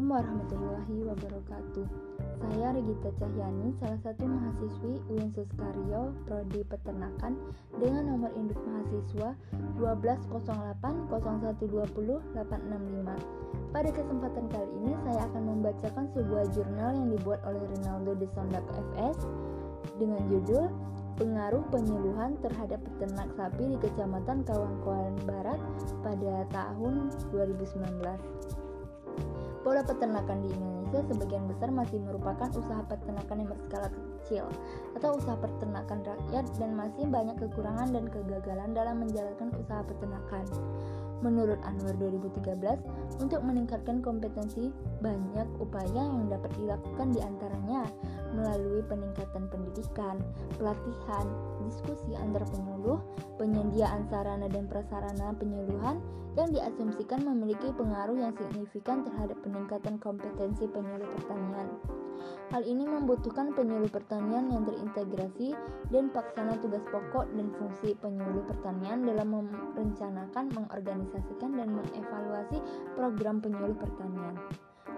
warahmatullahi wabarakatuh. Saya Regita Cahyani, salah satu mahasiswi UIN Suskaryo, Prodi Peternakan dengan nomor induk mahasiswa 12080120865. Pada kesempatan kali ini saya akan membacakan sebuah jurnal yang dibuat oleh Rinaldo de Sondak FS dengan judul Pengaruh Penyuluhan Terhadap Peternak Sapi di Kecamatan Kawangkuan Barat pada tahun 2019. Pola peternakan di Indonesia sebagian besar masih merupakan usaha peternakan yang berskala kecil atau usaha peternakan rakyat dan masih banyak kekurangan dan kegagalan dalam menjalankan usaha peternakan. Menurut Anwar 2013, untuk meningkatkan kompetensi banyak upaya yang dapat dilakukan di antaranya melalui peningkatan pendidikan, pelatihan, diskusi antar penyuluh, penyediaan sarana dan prasarana penyuluhan yang diasumsikan memiliki pengaruh yang signifikan terhadap peningkatan kompetensi penyuluh pertanian. Hal ini membutuhkan penyuluh pertanian yang terintegrasi dan paksana tugas pokok dan fungsi penyuluh pertanian dalam merencanakan, mengorganisasikan, dan mengevaluasi program penyuluh pertanian.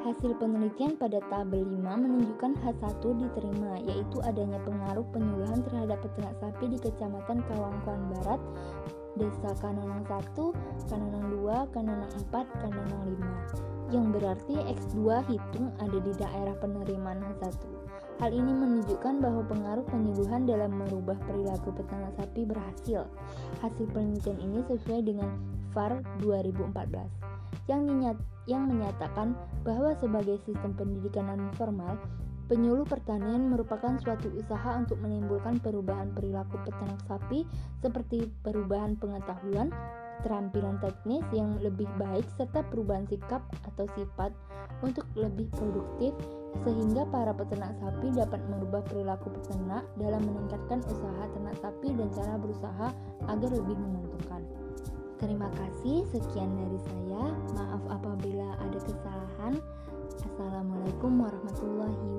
Hasil penelitian pada tabel 5 menunjukkan H1 diterima, yaitu adanya pengaruh penyuluhan terhadap peternak sapi di Kecamatan Kawangkuan Barat, Desa Kananang 1, Kananang 2, Kananang 4, Kananang 5 yang berarti X2 hitung ada di daerah penerimaan H1. Hal ini menunjukkan bahwa pengaruh penyuluhan dalam merubah perilaku peternak sapi berhasil. Hasil penelitian ini sesuai dengan VAR 2014 yang, dinyat, yang menyatakan bahwa sebagai sistem pendidikan non formal, Penyuluh pertanian merupakan suatu usaha untuk menimbulkan perubahan perilaku peternak sapi seperti perubahan pengetahuan, keterampilan teknis yang lebih baik serta perubahan sikap atau sifat untuk lebih produktif sehingga para peternak sapi dapat merubah perilaku peternak dalam meningkatkan usaha ternak sapi dan cara berusaha agar lebih menguntungkan. Terima kasih, sekian dari saya. Maaf apabila ada kesalahan. Assalamualaikum warahmatullahi.